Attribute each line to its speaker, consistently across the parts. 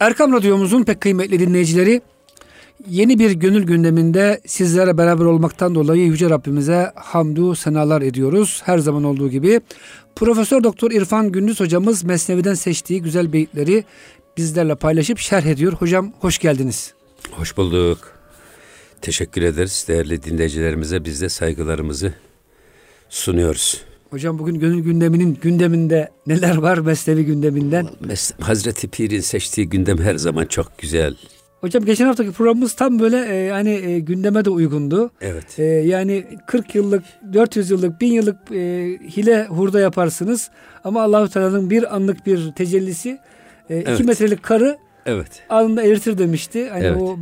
Speaker 1: Erkam Radyomuzun pek kıymetli dinleyicileri yeni bir gönül gündeminde sizlere beraber olmaktan dolayı Yüce Rabbimize hamdu senalar ediyoruz. Her zaman olduğu gibi Profesör Doktor İrfan Gündüz hocamız Mesnevi'den seçtiği güzel beyitleri bizlerle paylaşıp şerh ediyor. Hocam hoş geldiniz.
Speaker 2: Hoş bulduk. Teşekkür ederiz değerli dinleyicilerimize biz de saygılarımızı sunuyoruz.
Speaker 1: Hocam bugün gönül gündeminin gündeminde neler var Mesnevi gündeminden?
Speaker 2: Hazreti Pir'in seçtiği gündem her zaman çok güzel.
Speaker 1: Hocam geçen haftaki programımız tam böyle e, hani e, gündeme de uygundu.
Speaker 2: Evet.
Speaker 1: E, yani 40 yıllık, 400 yıllık, 1000 yıllık e, hile hurda yaparsınız. Ama Allahu Teala'nın bir anlık bir tecellisi e, evet. iki metrelik karı
Speaker 2: evet.
Speaker 1: anında eritir demişti. Hani evet. o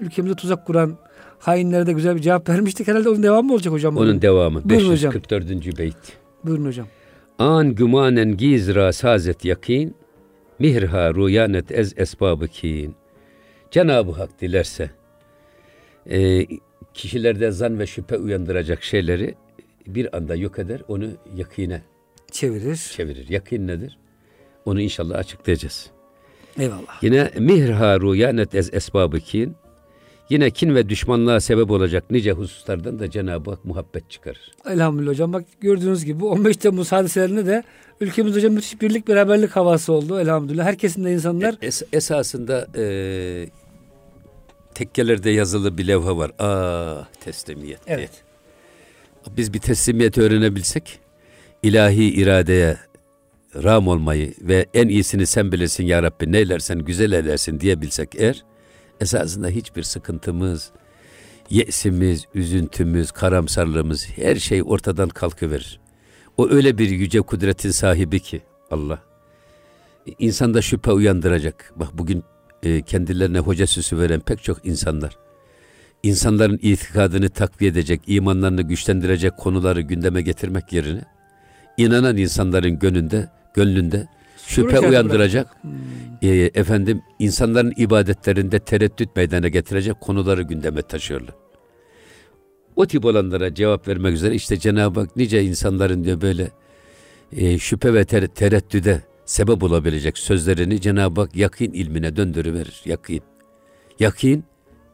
Speaker 1: ülkemize tuzak kuran hainlere de güzel bir cevap vermiştik. Herhalde onun devamı olacak hocam.
Speaker 2: Onun bugün. devamı. Buyurun 544. Hocam. beyt.
Speaker 1: Buyurun hocam.
Speaker 2: An gümanen gizra sazet yakin, mihrha ruyanet ez esbabı kin. Cenab-ı Hak dilerse e, kişilerde zan ve şüphe uyandıracak şeyleri bir anda yok eder, onu yakine
Speaker 1: çevirir.
Speaker 2: Çevirir. Yakin nedir? Onu inşallah açıklayacağız.
Speaker 1: Eyvallah.
Speaker 2: Yine mihrha ruyanet ez esbabı kin. Yine kin ve düşmanlığa sebep olacak nice hususlardan da Cenab-ı Hak muhabbet çıkarır.
Speaker 1: Elhamdülillah hocam. Bak gördüğünüz gibi 15 Temmuz hadiselerinde de ülkemiz hocam müthiş birlik beraberlik havası oldu elhamdülillah. Herkesin de insanlar...
Speaker 2: Es, esasında e, tekkelerde yazılı bir levha var. Ah teslimiyet
Speaker 1: diye. Evet.
Speaker 2: Biz bir teslimiyet öğrenebilsek ilahi iradeye ram olmayı ve en iyisini sen bilirsin ya Rabbi neylersen güzel edersin diyebilsek eğer esasında hiçbir sıkıntımız, yesimiz, üzüntümüz, karamsarlığımız her şey ortadan kalkıverir. O öyle bir yüce kudretin sahibi ki Allah. İnsanda şüphe uyandıracak. Bak bugün e, kendilerine hoca süsü veren pek çok insanlar. İnsanların itikadını takviye edecek, imanlarını güçlendirecek konuları gündeme getirmek yerine inanan insanların gönlünde, gönlünde şüphe uyandıracak, e, efendim insanların ibadetlerinde tereddüt meydana getirecek konuları gündeme taşıyorlar. O tip olanlara cevap vermek üzere işte Cenab-ı Hak nice insanların diyor böyle e, şüphe ve ter- tereddüde sebep olabilecek sözlerini Cenab-ı Hak yakin ilmine döndürüverir. Yakin. Yakin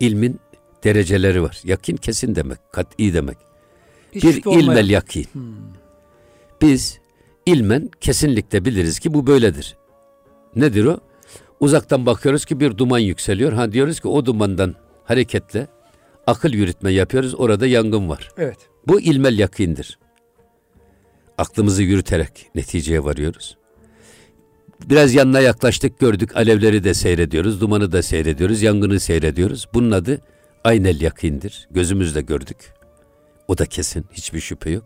Speaker 2: ilmin dereceleri var. Yakin kesin demek, kat'i demek. Hiç bir ilmel yakin. Hmm. Biz ilmen kesinlikle biliriz ki bu böyledir. Nedir o? Uzaktan bakıyoruz ki bir duman yükseliyor. Ha diyoruz ki o dumandan hareketle akıl yürütme yapıyoruz. Orada yangın var.
Speaker 1: Evet.
Speaker 2: Bu ilmel yakindir. Aklımızı yürüterek neticeye varıyoruz. Biraz yanına yaklaştık gördük alevleri de seyrediyoruz, dumanı da seyrediyoruz, yangını seyrediyoruz. Bunun adı aynel yakindir. Gözümüzle gördük. O da kesin, hiçbir şüphe yok.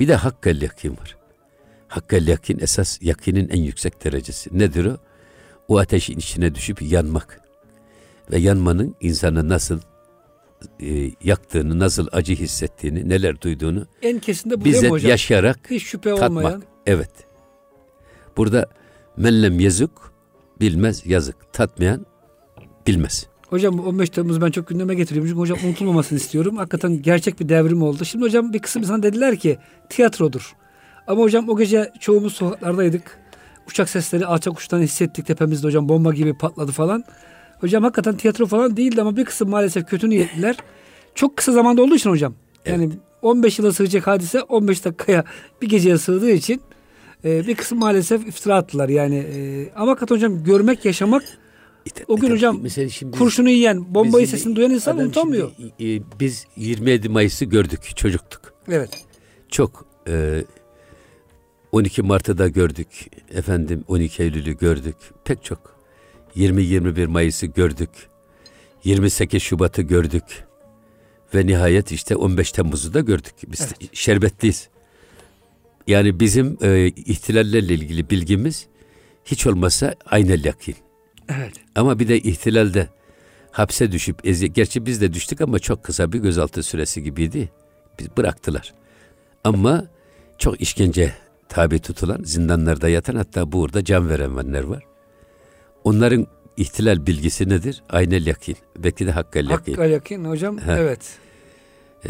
Speaker 2: Bir de hakkel yakin var. Hakkel yakin esas yakinin en yüksek derecesi. Nedir o? O ateşin içine düşüp yanmak. Ve yanmanın insanı nasıl e, yaktığını, nasıl acı hissettiğini, neler duyduğunu
Speaker 1: en kesinde bu hocam?
Speaker 2: yaşayarak
Speaker 1: Hiç şüphe
Speaker 2: tatmak.
Speaker 1: olmayan.
Speaker 2: Evet. Burada mellem yazık bilmez yazık. Tatmayan bilmez.
Speaker 1: Hocam 15 Temmuz ben çok gündeme getiriyorum. Çünkü hocam unutulmamasını istiyorum. Hakikaten gerçek bir devrim oldu. Şimdi hocam bir kısım insan dediler ki tiyatrodur. Ama hocam o gece çoğumuz sokaklardaydık. Uçak sesleri alçak uçtan hissettik tepemizde hocam bomba gibi patladı falan. Hocam hakikaten tiyatro falan değildi ama bir kısım maalesef kötü niyetliler. Çok kısa zamanda olduğu için hocam. Yani evet. 15 yıla sığacak hadise 15 dakikaya bir geceye sığdığı için e, bir kısım maalesef iftira attılar. Yani e, ama hakikaten hocam görmek, yaşamak o gün hocam mesela şimdi kurşunu yiyen, bombayı sesini duyan insan unutamıyor.
Speaker 2: Şimdi, e, biz 27 Mayıs'ı gördük, çocuktuk.
Speaker 1: Evet.
Speaker 2: Çok e, 12 Mart'ı da gördük. Efendim 12 Eylül'ü gördük. Pek çok. 20-21 Mayıs'ı gördük. 28 Şubat'ı gördük. Ve nihayet işte 15 Temmuz'u da gördük. Biz evet. şerbetliyiz. Yani bizim e, ihtilallerle ilgili bilgimiz hiç olmasa aynel yakin.
Speaker 1: Evet.
Speaker 2: Ama bir de ihtilalde hapse düşüp ezi gerçi biz de düştük ama çok kısa bir gözaltı süresi gibiydi. Biz bıraktılar. Ama çok işkence tabi tutulan, zindanlarda yatan hatta burada can verenler var. Onların ihtilal bilgisi nedir? Aynel yakin. Belki de hakkel yakin.
Speaker 1: Hakkel yakin hocam. Ha. Evet.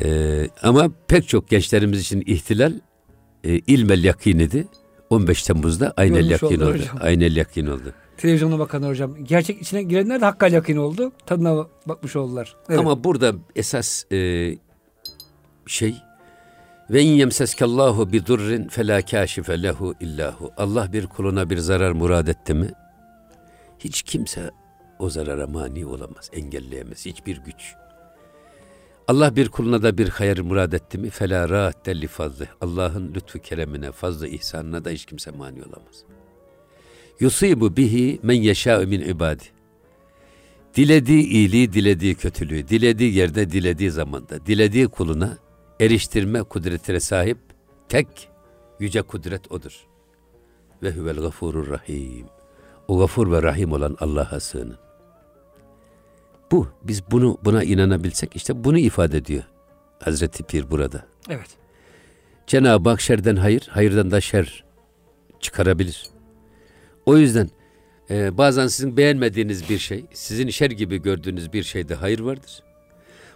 Speaker 2: Ee, ama pek çok gençlerimiz için ihtilal e, ilmel yakin idi. 15 Temmuz'da aynel Görmüş yakin oldu. oldu. Aynel yakin oldu.
Speaker 1: televizyona bakanlar hocam. Gerçek içine girenler de hakkal yakın oldu. Tadına bakmış oldular.
Speaker 2: Evet. Ama burada esas e, şey ve in yemseskallahu bi durrin fela kashife lehu illahu. Allah bir kuluna bir zarar murad etti mi hiç kimse o zarara mani olamaz, engelleyemez hiçbir güç. Allah bir kuluna da bir hayır murad etti mi fela rahat li fazlı. Allah'ın lütfu keremine, fazla ihsanına da hiç kimse mani olamaz. Yusibu bihi men yeşâ'u min ibadi. Dilediği iyiliği, dilediği kötülüğü, dilediği yerde, dilediği zamanda, dilediği kuluna eriştirme kudretine sahip tek yüce kudret odur. Ve huvel gafurur rahim. O gafur ve rahim olan Allah'a sığının. Bu. Biz bunu buna inanabilsek işte bunu ifade ediyor Hazreti Pir burada.
Speaker 1: Evet.
Speaker 2: Cenab-ı Hak şerden hayır, hayırdan da şer çıkarabilir. O yüzden e, bazen sizin beğenmediğiniz bir şey, sizin şer gibi gördüğünüz bir şeyde hayır vardır.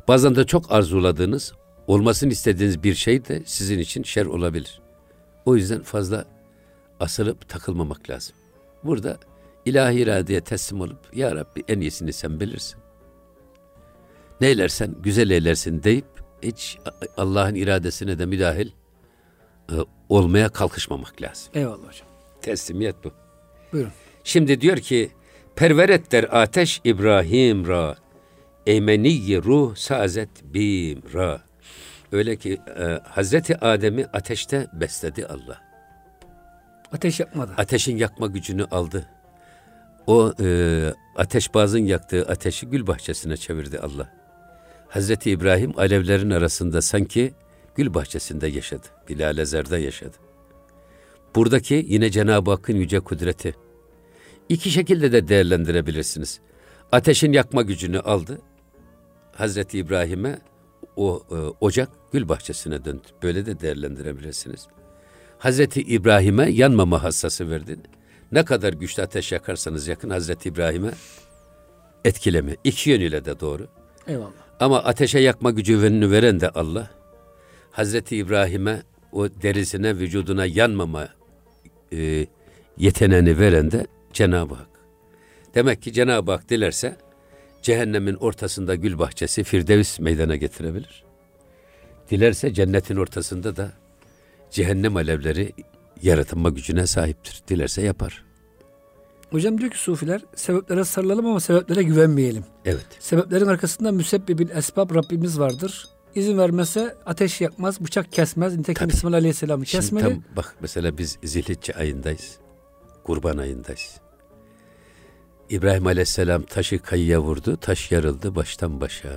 Speaker 2: Bazen de çok arzuladığınız, olmasını istediğiniz bir şey de sizin için şer olabilir. O yüzden fazla asılıp takılmamak lazım. Burada ilahi iradeye teslim olup Ya Rabbi en iyisini sen bilirsin. Neylersen güzel eylersin deyip hiç Allah'ın iradesine de müdahil e, olmaya kalkışmamak lazım.
Speaker 1: Eyvallah hocam.
Speaker 2: Teslimiyet bu.
Speaker 1: Buyurun.
Speaker 2: Şimdi diyor ki perveret der ateş İbrahim ra eymeniyi ruh sazet bim ra. Öyle ki e, Hazreti Adem'i ateşte besledi Allah.
Speaker 1: Ateş yakmadı.
Speaker 2: Ateşin yakma gücünü aldı. O e, ateş bazın yaktığı ateşi gül bahçesine çevirdi Allah. Hazreti İbrahim alevlerin arasında sanki gül bahçesinde yaşadı. Bilal Ezer'de yaşadı. Buradaki yine Cenab-ı Hakk'ın yüce kudreti. İki şekilde de değerlendirebilirsiniz. Ateşin yakma gücünü aldı. Hazreti İbrahim'e o e, ocak gül bahçesine döndü. Böyle de değerlendirebilirsiniz. Hazreti İbrahim'e yanmama hassası verdi. Ne kadar güçlü ateş yakarsanız yakın Hazreti İbrahim'e etkileme. İki yönüyle de doğru.
Speaker 1: Eyvallah.
Speaker 2: Ama ateşe yakma gücünü veren de Allah. Hazreti İbrahim'e o derisine, vücuduna yanmama e, yeteneğini veren de Cenab-ı Hak. Demek ki Cenab-ı Hak dilerse cehennemin ortasında gül bahçesi Firdevs meydana getirebilir. Dilerse cennetin ortasında da cehennem alevleri yaratılma gücüne sahiptir. Dilerse yapar.
Speaker 1: Hocam diyor ki sufiler sebeplere sarılalım ama sebeplere güvenmeyelim.
Speaker 2: Evet.
Speaker 1: Sebeplerin arkasında müsebbibil esbab Rabbimiz vardır. İzin vermese ateş yakmaz, bıçak kesmez. Nitekim Tabii. İsmail Aleyhisselam'ı kesmedi. Şimdi tam
Speaker 2: bak mesela biz zilhicce ayındayız. Kurban ayındayız. İbrahim Aleyhisselam taşı kayıya vurdu, taş yarıldı baştan başa.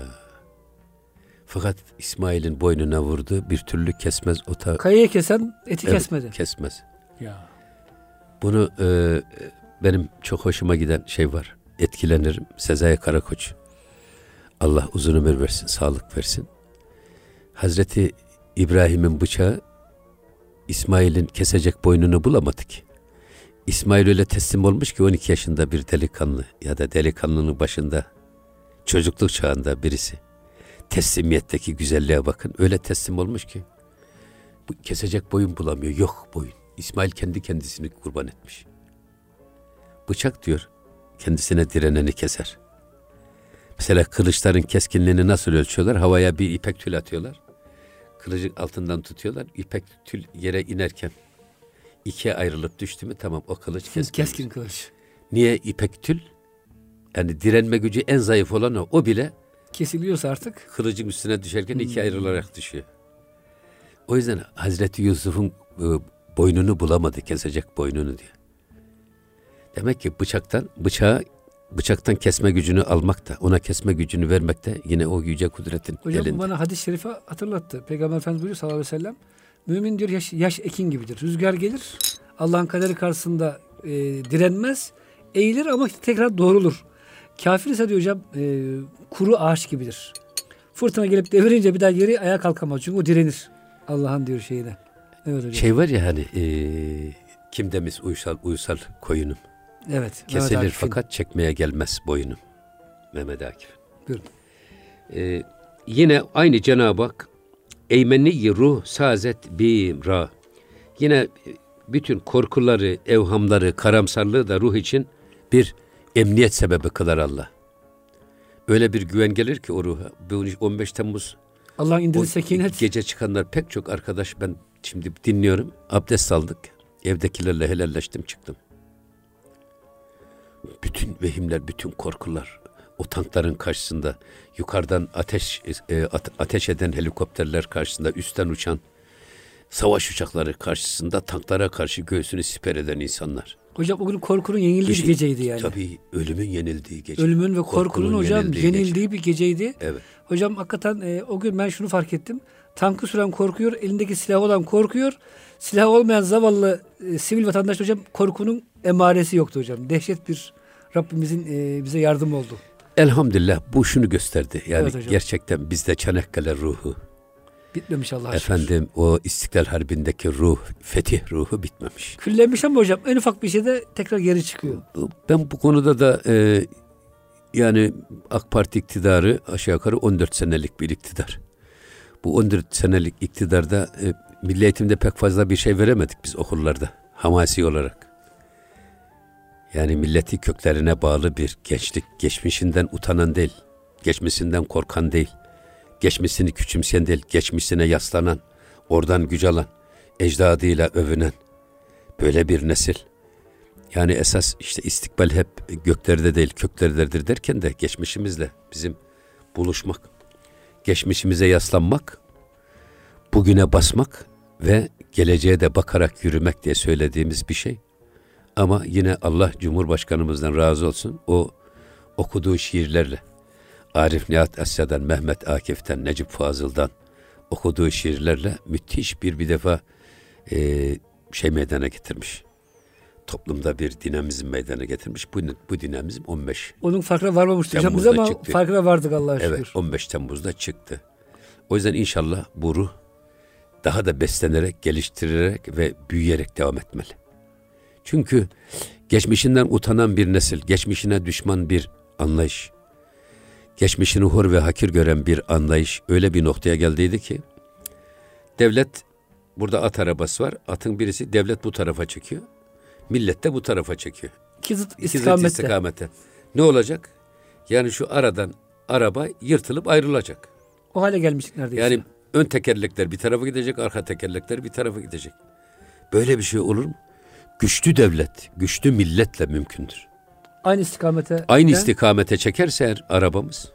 Speaker 2: Fakat İsmail'in boynuna vurdu, bir türlü kesmez o ta...
Speaker 1: Kayayı kesen eti
Speaker 2: evet,
Speaker 1: kesmedi.
Speaker 2: Kesmez.
Speaker 1: Ya.
Speaker 2: Bunu e, benim çok hoşuma giden şey var. Etkilenirim. Sezai Karakoç. Allah uzun ömür versin, sağlık versin. Hazreti İbrahim'in bıçağı İsmail'in kesecek boynunu bulamadı ki. İsmail öyle teslim olmuş ki 12 yaşında bir delikanlı ya da delikanlının başında çocukluk çağında birisi. Teslimiyetteki güzelliğe bakın. Öyle teslim olmuş ki kesecek boyun bulamıyor. Yok boyun. İsmail kendi kendisini kurban etmiş. Bıçak diyor kendisine direneni keser. Mesela kılıçların keskinliğini nasıl ölçüyorlar? Havaya bir ipek tül atıyorlar. Kılıcı altından tutuyorlar. İpek tül yere inerken ikiye ayrılıp düştü mü tamam o kılıç keskin.
Speaker 1: Keskin kılıç.
Speaker 2: Niye ipek tül? Yani direnme gücü en zayıf olan o. O bile
Speaker 1: kesiliyorsa artık
Speaker 2: kılıcın üstüne düşerken hmm. ikiye ayrılarak düşüyor. O yüzden Hazreti Yusuf'un e, boynunu bulamadı kesecek boynunu diye. Demek ki bıçaktan bıçağı bıçaktan kesme gücünü almak da ona kesme gücünü vermek de yine o yüce kudretin
Speaker 1: Hocam
Speaker 2: elinde.
Speaker 1: bana hadis-i şerifi hatırlattı. Peygamber Efendimiz buyuruyor sallallahu aleyhi ve sellem. Mümin diyor yaş, yaş ekin gibidir. Rüzgar gelir. Allah'ın kaderi karşısında e, direnmez. Eğilir ama tekrar doğrulur. Kafir ise diyor hocam e, kuru ağaç gibidir. Fırtına gelip devirince bir daha geri ayağa kalkamaz. Çünkü o direnir. Allah'ın diyor şeyine.
Speaker 2: Evet hocam. Şey var ya hani e, kim demiş uysal uysal koyunum.
Speaker 1: Evet.
Speaker 2: Kesilir Mehmet fakat çekmeye gelmez boyunum. Mehmet Akif.
Speaker 1: Buyurun.
Speaker 2: Ee, yine aynı Cenab-ı Hak Eymenni ruh sazet bim ra. Yine bütün korkuları, evhamları, karamsarlığı da ruh için bir emniyet sebebi kılar Allah. Öyle bir güven gelir ki o ruha. Bu 15 Temmuz
Speaker 1: Allah'ın
Speaker 2: o
Speaker 1: indirdiği sekinet.
Speaker 2: gece çıkanlar pek çok arkadaş ben şimdi dinliyorum. Abdest aldık. Evdekilerle helalleştim çıktım. Bütün vehimler, bütün korkular o tankların karşısında yukarıdan ateş e, ate- ateş eden helikopterler karşısında üstten uçan savaş uçakları karşısında tanklara karşı göğsünü siper eden insanlar.
Speaker 1: Hocam o gün korkunun yenildiği bir
Speaker 2: Düşün-
Speaker 1: geceydi yani.
Speaker 2: Tabii ölümün yenildiği gece.
Speaker 1: Ölümün ve korkunun,
Speaker 2: Korkunun
Speaker 1: hocam
Speaker 2: yenildiği
Speaker 1: yenildiği,
Speaker 2: gece.
Speaker 1: bir geceydi.
Speaker 2: Evet.
Speaker 1: Hocam hakikaten e, o gün ben şunu fark ettim. Tankı süren korkuyor, elindeki silah olan korkuyor. Silah olmayan zavallı e, sivil vatandaş hocam korkunun emaresi yoktu hocam. Dehşet bir Rabbimizin e, bize yardım oldu.
Speaker 2: Elhamdülillah bu şunu gösterdi. Yani
Speaker 1: Evet hocam.
Speaker 2: gerçekten bizde Çanakkale ruhu,
Speaker 1: Bitmemiş Allah'a şükür.
Speaker 2: efendim o İstiklal Harbi'ndeki ruh, fetih ruhu bitmemiş.
Speaker 1: Küllenmiş ama hocam en ufak bir şeyde tekrar geri çıkıyor.
Speaker 2: Ben bu konuda da e, yani AK Parti iktidarı aşağı yukarı 14 senelik bir iktidar. Bu 14 senelik iktidarda e, milli eğitimde pek fazla bir şey veremedik biz okullarda hamasi olarak. Yani milleti köklerine bağlı bir gençlik, geçmişinden utanan değil, geçmişinden korkan değil, geçmişini küçümseyen değil, geçmişine yaslanan, oradan güç alan, ecdadıyla övünen böyle bir nesil. Yani esas işte istikbal hep göklerde değil köklerdedir derken de geçmişimizle bizim buluşmak, geçmişimize yaslanmak, bugüne basmak ve geleceğe de bakarak yürümek diye söylediğimiz bir şey. Ama yine Allah Cumhurbaşkanımızdan razı olsun o okuduğu şiirlerle Arif Nihat Asya'dan, Mehmet Akif'ten, Necip Fazıl'dan okuduğu şiirlerle müthiş bir bir defa e, şey meydana getirmiş. Toplumda bir dinamizm meydana getirmiş. Bu, bu dinamizm 15
Speaker 1: Onun farkına varmamıştı hocam biz
Speaker 2: Temmuz'da
Speaker 1: ama
Speaker 2: çıktı.
Speaker 1: farkına vardık Allah'a şükür.
Speaker 2: Evet 15 Temmuz'da çıktı. O yüzden inşallah bu ruh daha da beslenerek, geliştirerek ve büyüyerek devam etmeli. Çünkü geçmişinden utanan bir nesil, geçmişine düşman bir anlayış, geçmişini hor ve hakir gören bir anlayış öyle bir noktaya geldiydi ki devlet burada at arabası var. Atın birisi devlet bu tarafa çekiyor. Millet de bu tarafa çekiyor.
Speaker 1: İki zıt
Speaker 2: İki zıt
Speaker 1: istikamette.
Speaker 2: istikamete. Ne olacak? Yani şu aradan araba yırtılıp ayrılacak.
Speaker 1: O hale gelmiştik neredeyse.
Speaker 2: Yani ön tekerlekler bir tarafa gidecek, arka tekerlekler bir tarafa gidecek. Böyle bir şey olur mu? Güçlü devlet, güçlü milletle mümkündür.
Speaker 1: Aynı istikamete.
Speaker 2: Aynı
Speaker 1: giden-
Speaker 2: istikamete çekerse eğer arabamız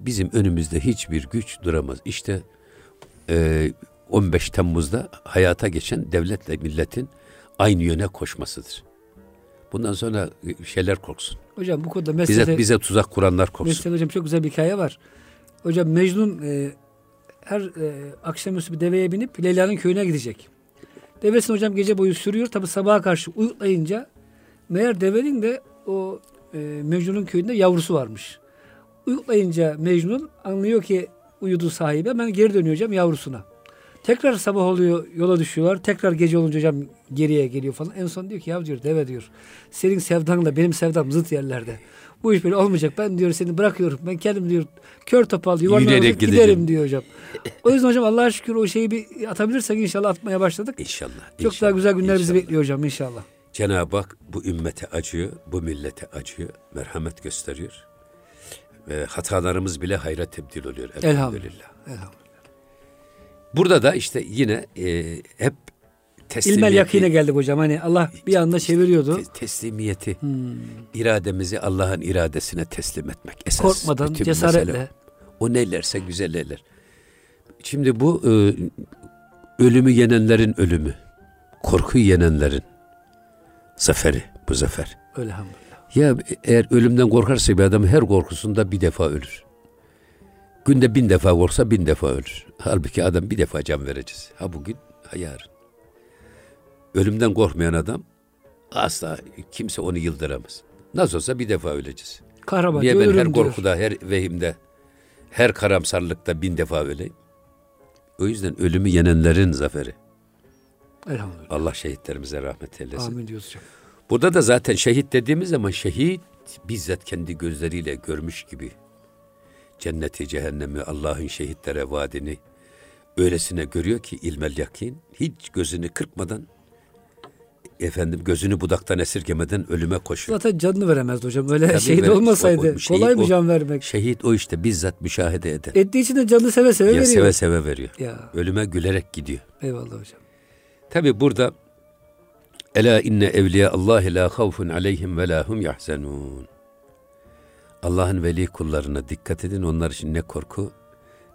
Speaker 2: bizim önümüzde hiçbir güç duramaz. İşte e, 15 Temmuz'da hayata geçen devletle milletin aynı yöne koşmasıdır. Bundan sonra şeyler korksun.
Speaker 1: Hocam bu konuda
Speaker 2: Bize
Speaker 1: mesele,
Speaker 2: bize tuzak kuranlar korksun.
Speaker 1: mesele hocam çok güzel bir hikaye var. Hocam Mecnun e, her e, akşamüstü bir deveye binip Leyla'nın köyüne gidecek. Devesini hocam gece boyu sürüyor. Tabi sabaha karşı uyutlayınca meğer devenin de o e, Mecnun'un köyünde yavrusu varmış. Uyutlayınca Mecnun anlıyor ki uyudu sahibi hemen geri dönüyor hocam yavrusuna. Tekrar sabah oluyor yola düşüyorlar. Tekrar gece olunca hocam geriye geliyor falan. En son diyor ki ya diyor deve diyor. Senin sevdanla benim sevdam zıt yerlerde. Bu iş böyle olmayacak. Ben diyor seni bırakıyorum. Ben kendim diyor kör topal yuvarlanıp giderim
Speaker 2: gideceğim.
Speaker 1: diyor hocam. O yüzden hocam Allah'a şükür o şeyi bir atabilirsek inşallah atmaya başladık.
Speaker 2: İnşallah.
Speaker 1: Çok
Speaker 2: inşallah,
Speaker 1: daha güzel günler bizi
Speaker 2: inşallah.
Speaker 1: bekliyor hocam inşallah.
Speaker 2: Cenab-ı Hak bu ümmete acıyor, bu millete acıyor, merhamet gösteriyor. Ve hatalarımız bile hayra tebdil oluyor. Elhamdülillah.
Speaker 1: Elhamdülillah. Elhamdülillah.
Speaker 2: Burada da işte yine e, hep teslimiyeti,
Speaker 1: İlmel yakine geldik hocam. Hani Allah bir anda çeviriyordu.
Speaker 2: te- teslimiyeti,
Speaker 1: Hmm.
Speaker 2: irademizi Allah'ın iradesine teslim etmek. Esas
Speaker 1: Korkmadan,
Speaker 2: bütün
Speaker 1: cesaretle.
Speaker 2: mesele o. O neylerse güzel eyler. Şimdi bu e, ölümü yenenlerin ölümü, korkuyu yenenlerin zaferi, bu zafer.
Speaker 1: Elhamdülillah.
Speaker 2: Ya eğer ölümden korkarsa bir adam her korkusunda bir defa ölür. Günde bin defa korksa bin defa ölür. Halbuki adam bir defa can vereceğiz. Ha bugün, ha yarın. Ölümden korkmayan adam asla kimse onu yıldıramaz. Nasıl olsa bir defa öleceğiz.
Speaker 1: Kahraman
Speaker 2: Niye ben her
Speaker 1: diyor.
Speaker 2: korkuda, her vehimde, her karamsarlıkta bin defa öleyim? O yüzden ölümü yenenlerin zaferi.
Speaker 1: Elhamdülillah.
Speaker 2: Allah şehitlerimize rahmet eylesin.
Speaker 1: Amin diyoruz hocam.
Speaker 2: Burada da zaten şehit dediğimiz zaman şehit bizzat kendi gözleriyle görmüş gibi cenneti, cehennemi, Allah'ın şehitlere vaadini öylesine görüyor ki ilmel yakin hiç gözünü kırpmadan efendim gözünü budaktan esirgemeden ölüme koşuyor.
Speaker 1: Zaten canını veremezdi hocam. Öyle
Speaker 2: Tabii
Speaker 1: şehit
Speaker 2: ver-
Speaker 1: olmasaydı.
Speaker 2: o- o şehit
Speaker 1: kolay mı can vermek?
Speaker 2: Şehit o işte bizzat müşahede eder.
Speaker 1: Ettiği için de canını seve seve
Speaker 2: ya
Speaker 1: veriyor.
Speaker 2: seve seve veriyor.
Speaker 1: Ya
Speaker 2: Ölüme gülerek gidiyor.
Speaker 1: eyvallah hocam.
Speaker 2: Tabi burada Ela inne evliya Allah la havfun aleyhim ve la hum yahzenun. Allah'ın veli kullarına dikkat edin. Onlar için ne korku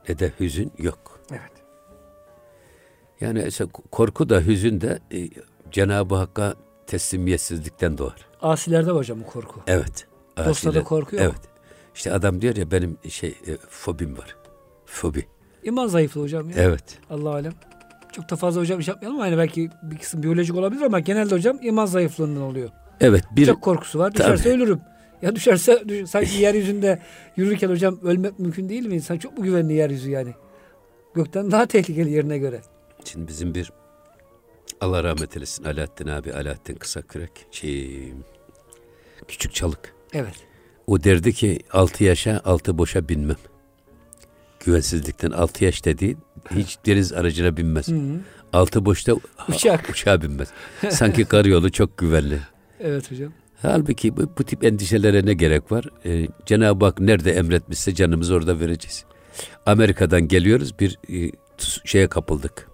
Speaker 2: ne de hüzün yok.
Speaker 1: Evet.
Speaker 2: Yani işte korku da hüzün de e, Cenab-ı Hakk'a teslimiyetsizlikten doğar.
Speaker 1: Asilerde hocam bu korku.
Speaker 2: Evet.
Speaker 1: Dostlarda korku yok.
Speaker 2: Evet. İşte adam diyor ya benim şey e, fobim var. Fobi.
Speaker 1: İman zayıflığı hocam ya.
Speaker 2: Evet.
Speaker 1: Allah alem. Çok da fazla hocam iş yapmayalım hani belki bir kısım biyolojik olabilir ama genelde hocam iman zayıflığından oluyor.
Speaker 2: Evet bir
Speaker 1: Çok korkusu var. Düşerse
Speaker 2: Tabii.
Speaker 1: ölürüm. Ya düşerse düş- sanki yeryüzünde yürürken hocam ölmek mümkün değil mi? İnsan çok mu güvenli yeryüzü yani? Gökten daha tehlikeli yerine göre.
Speaker 2: Şimdi bizim bir Allah rahmet eylesin Alaaddin abi Alaaddin Kısakürek şey küçük çalık.
Speaker 1: Evet.
Speaker 2: O derdi ki altı yaşa altı boşa binmem. Güvensizlikten altı yaş dediği hiç deniz aracına binmez.
Speaker 1: Hı hı.
Speaker 2: Altı boşta
Speaker 1: Uçak.
Speaker 2: uçağa binmez. Sanki karayolu çok güvenli.
Speaker 1: Evet hocam.
Speaker 2: Halbuki bu, bu tip endişelere ne gerek var? Ee, Cenab-ı Hak nerede emretmişse canımızı orada vereceğiz. Amerika'dan geliyoruz bir e, şeye kapıldık.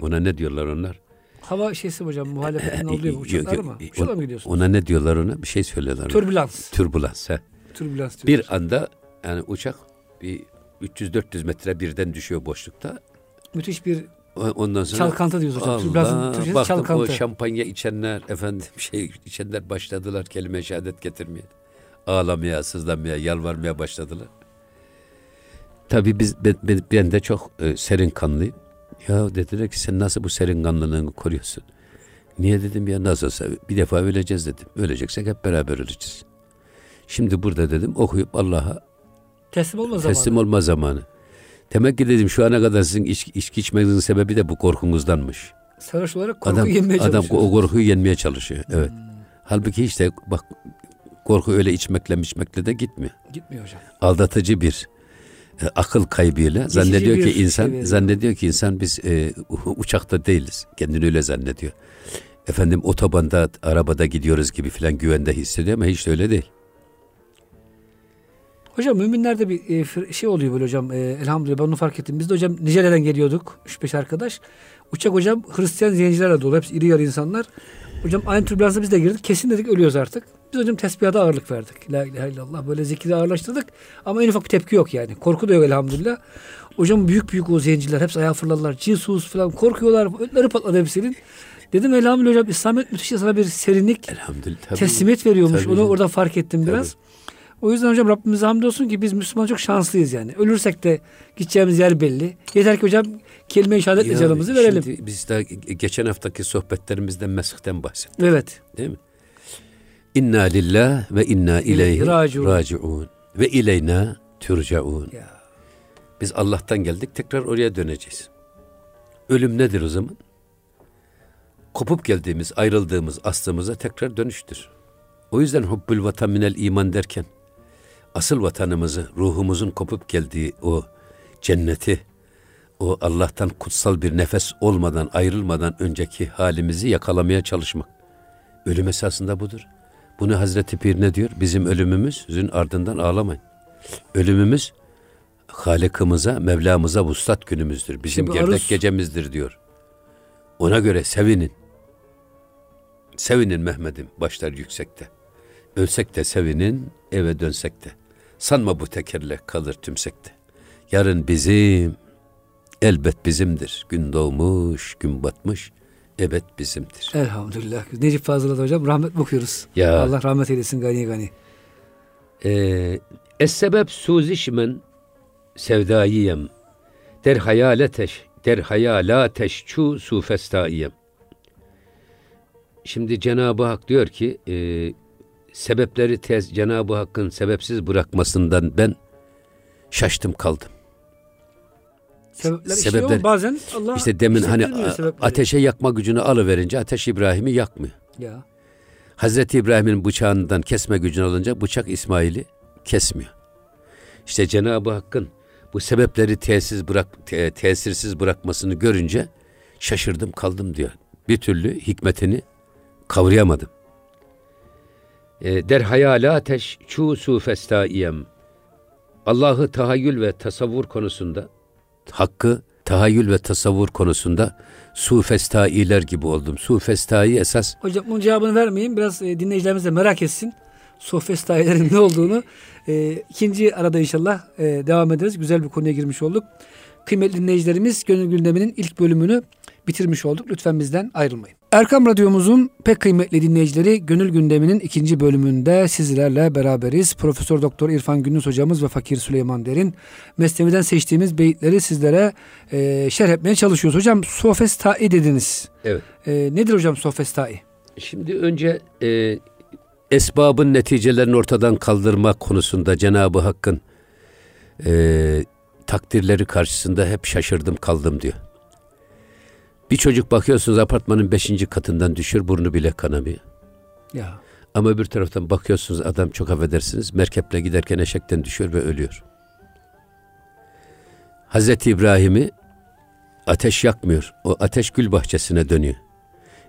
Speaker 2: Ona ne diyorlar onlar?
Speaker 1: Hava şeysi hocam muhalefetin oluyor bu uçaklar mı? Uçakla mı gidiyorsun?
Speaker 2: Ona ne diyorlar ona? Bir şey söylüyorlar. ona.
Speaker 1: Türbülans.
Speaker 2: Türbülans. he.
Speaker 1: Türbülans diyoruz.
Speaker 2: Bir anda yani uçak bir 300-400 metre birden düşüyor boşlukta.
Speaker 1: Müthiş bir
Speaker 2: Ondan sonra
Speaker 1: çalkantı diyoruz hocam.
Speaker 2: Allah
Speaker 1: Türkçesi
Speaker 2: baktım o
Speaker 1: çalkantı.
Speaker 2: şampanya içenler efendim şey içenler başladılar kelime şehadet getirmeye. Ağlamaya, sızlamaya, yalvarmaya başladılar. Tabii biz ben, ben, de çok e, serin kanlıyım. Ya dediler ki sen nasıl bu serin kanlılığını koruyorsun? Niye dedim ya nasılsa bir defa öleceğiz dedim. Öleceksek hep beraber öleceğiz. Şimdi burada dedim okuyup Allah'a
Speaker 1: Teslim olma zamanı.
Speaker 2: teslim olma zamanı. Demek ki dedim şu ana kadar sizin iç, içki içmenizin sebebi de bu korkunuzdanmış.
Speaker 1: Sarhoş olarak korku
Speaker 2: Adam,
Speaker 1: yenmeye
Speaker 2: adam
Speaker 1: çalışıyorsun.
Speaker 2: o korkuyu yenmeye çalışıyor. Evet. Halbuki işte bak korku öyle içmekle içmekle de gitmiyor.
Speaker 1: Gitmiyor hocam.
Speaker 2: Aldatıcı bir e, akıl kaybıyla
Speaker 1: Geçici
Speaker 2: zannediyor ki
Speaker 1: şey
Speaker 2: insan
Speaker 1: veriyor.
Speaker 2: zannediyor ki insan biz e, uçakta değiliz. Kendini öyle zannediyor. Efendim otobanda arabada gidiyoruz gibi filan güvende hissediyor ama hiç öyle değil.
Speaker 1: Hocam müminlerde bir e, şey oluyor böyle hocam. E, elhamdülillah ben onu fark ettim. Biz de hocam Nijerya'dan geliyorduk. 3-5 arkadaş. Uçak hocam Hristiyan zencilerle dolu. Hepsi iri yarı insanlar. Hocam aynı türbülansa biz de girdik. Kesin dedik ölüyoruz artık. Biz hocam tesbihata ağırlık verdik. La ilahe illallah. Böyle zikri ağırlaştırdık. Ama en ufak bir tepki yok yani. Korku da yok elhamdülillah. Hocam büyük büyük o zenciler. Hepsi ayağa fırladılar. Cinsus falan korkuyorlar. Ötleri patladı hepsinin. Dedim elhamdülillah hocam İslamiyet müthiş sana bir serinlik.
Speaker 2: Tabii.
Speaker 1: teslimiyet veriyormuş.
Speaker 2: Tabii
Speaker 1: Onu orada fark ettim biraz. O yüzden hocam Rabbimize hamdolsun ki biz Müslüman çok şanslıyız yani. Ölürsek de gideceğimiz yer belli. Yeter ki hocam kelime-i şehadetle canımızı verelim.
Speaker 2: Şimdi biz de geçen haftaki sohbetlerimizde mesihten bahsettik
Speaker 1: Evet.
Speaker 2: değil mi? İnna lillah ve inna ileyhi raciun. ve ileyna turcaun.
Speaker 1: Ya.
Speaker 2: Biz Allah'tan geldik tekrar oraya döneceğiz. Ölüm nedir o zaman? Kopup geldiğimiz, ayrıldığımız aslımıza tekrar dönüştür. O yüzden hubbül vatan minel iman derken asıl vatanımızı, ruhumuzun kopup geldiği o cenneti, o Allah'tan kutsal bir nefes olmadan, ayrılmadan önceki halimizi yakalamaya çalışmak. Ölüm esasında budur. Bunu Hazreti Pir ne diyor? Bizim ölümümüzün ardından ağlamayın. Ölümümüz Halık'ımıza, Mevlamıza vuslat günümüzdür. Bizim
Speaker 1: Şimdi
Speaker 2: gerdek
Speaker 1: aruz-
Speaker 2: gecemizdir diyor. Ona göre sevinin. Sevinin Mehmet'im başlar yüksekte. Ölsek de sevinin, eve dönsek de. Sanma bu tekerle kalır tümsekte. Yarın bizim, elbet bizimdir. Gün doğmuş, gün batmış, ebed bizimdir.
Speaker 1: Elhamdülillah. Necip Fazıl'a hocam rahmet okuyoruz.
Speaker 2: Ya.
Speaker 1: Allah rahmet eylesin gani gani.
Speaker 2: Ee, Es-sebep suzişmen sevdayiyem. Der hayaleteş, der hayalateş çu sufestaiyem. Şimdi Cenab-ı Hak diyor ki e, sebepleri tez Cenab-ı Hakk'ın sebepsiz bırakmasından ben şaştım kaldım.
Speaker 1: Sebepler,
Speaker 2: Sebepler-
Speaker 1: ama bazen Allah
Speaker 2: İşte demin hani ateşe yakma gücünü alıverince ateş İbrahim'i yakmıyor.
Speaker 1: Ya.
Speaker 2: Hazreti İbrahim'in bıçağından kesme gücünü alınca bıçak İsmail'i kesmiyor. İşte Cenab-ı Hakk'ın bu sebepleri tesis bırak te- tesirsiz bırakmasını görünce şaşırdım kaldım diyor. Bir türlü hikmetini kavrayamadım. E, der hayal ateş çu su festaiyem. Allah'ı tahayyül ve tasavvur konusunda, hakkı tahayyül ve tasavvur konusunda su festailer gibi oldum. Su festai esas...
Speaker 1: Hocam bunun cevabını vermeyin. Biraz e, dinleyicilerimiz de merak etsin. Su festailerin ne olduğunu. E, ikinci arada inşallah e, devam ederiz. Güzel bir konuya girmiş olduk. Kıymetli dinleyicilerimiz Gönül Gündemi'nin ilk bölümünü bitirmiş olduk. Lütfen bizden ayrılmayın. Erkam Radyomuzun pek kıymetli dinleyicileri Gönül Gündemi'nin ikinci bölümünde sizlerle beraberiz. Profesör Doktor İrfan Gündüz hocamız ve Fakir Süleyman Derin Mesnevi'den seçtiğimiz beyitleri sizlere e, şerh etmeye çalışıyoruz. Hocam sofestai dediniz.
Speaker 2: Evet.
Speaker 1: E, nedir hocam sofestai?
Speaker 2: Şimdi önce e, esbabın neticelerini ortadan kaldırma konusunda Cenab-ı Hakk'ın e, takdirleri karşısında hep şaşırdım kaldım diyor. Bir çocuk bakıyorsunuz apartmanın beşinci katından düşür burnu bile kanamıyor.
Speaker 1: Ya.
Speaker 2: Ama bir taraftan bakıyorsunuz adam çok affedersiniz merkeple giderken eşekten düşüyor ve ölüyor. Hazreti İbrahim'i ateş yakmıyor. O ateş gül bahçesine dönüyor.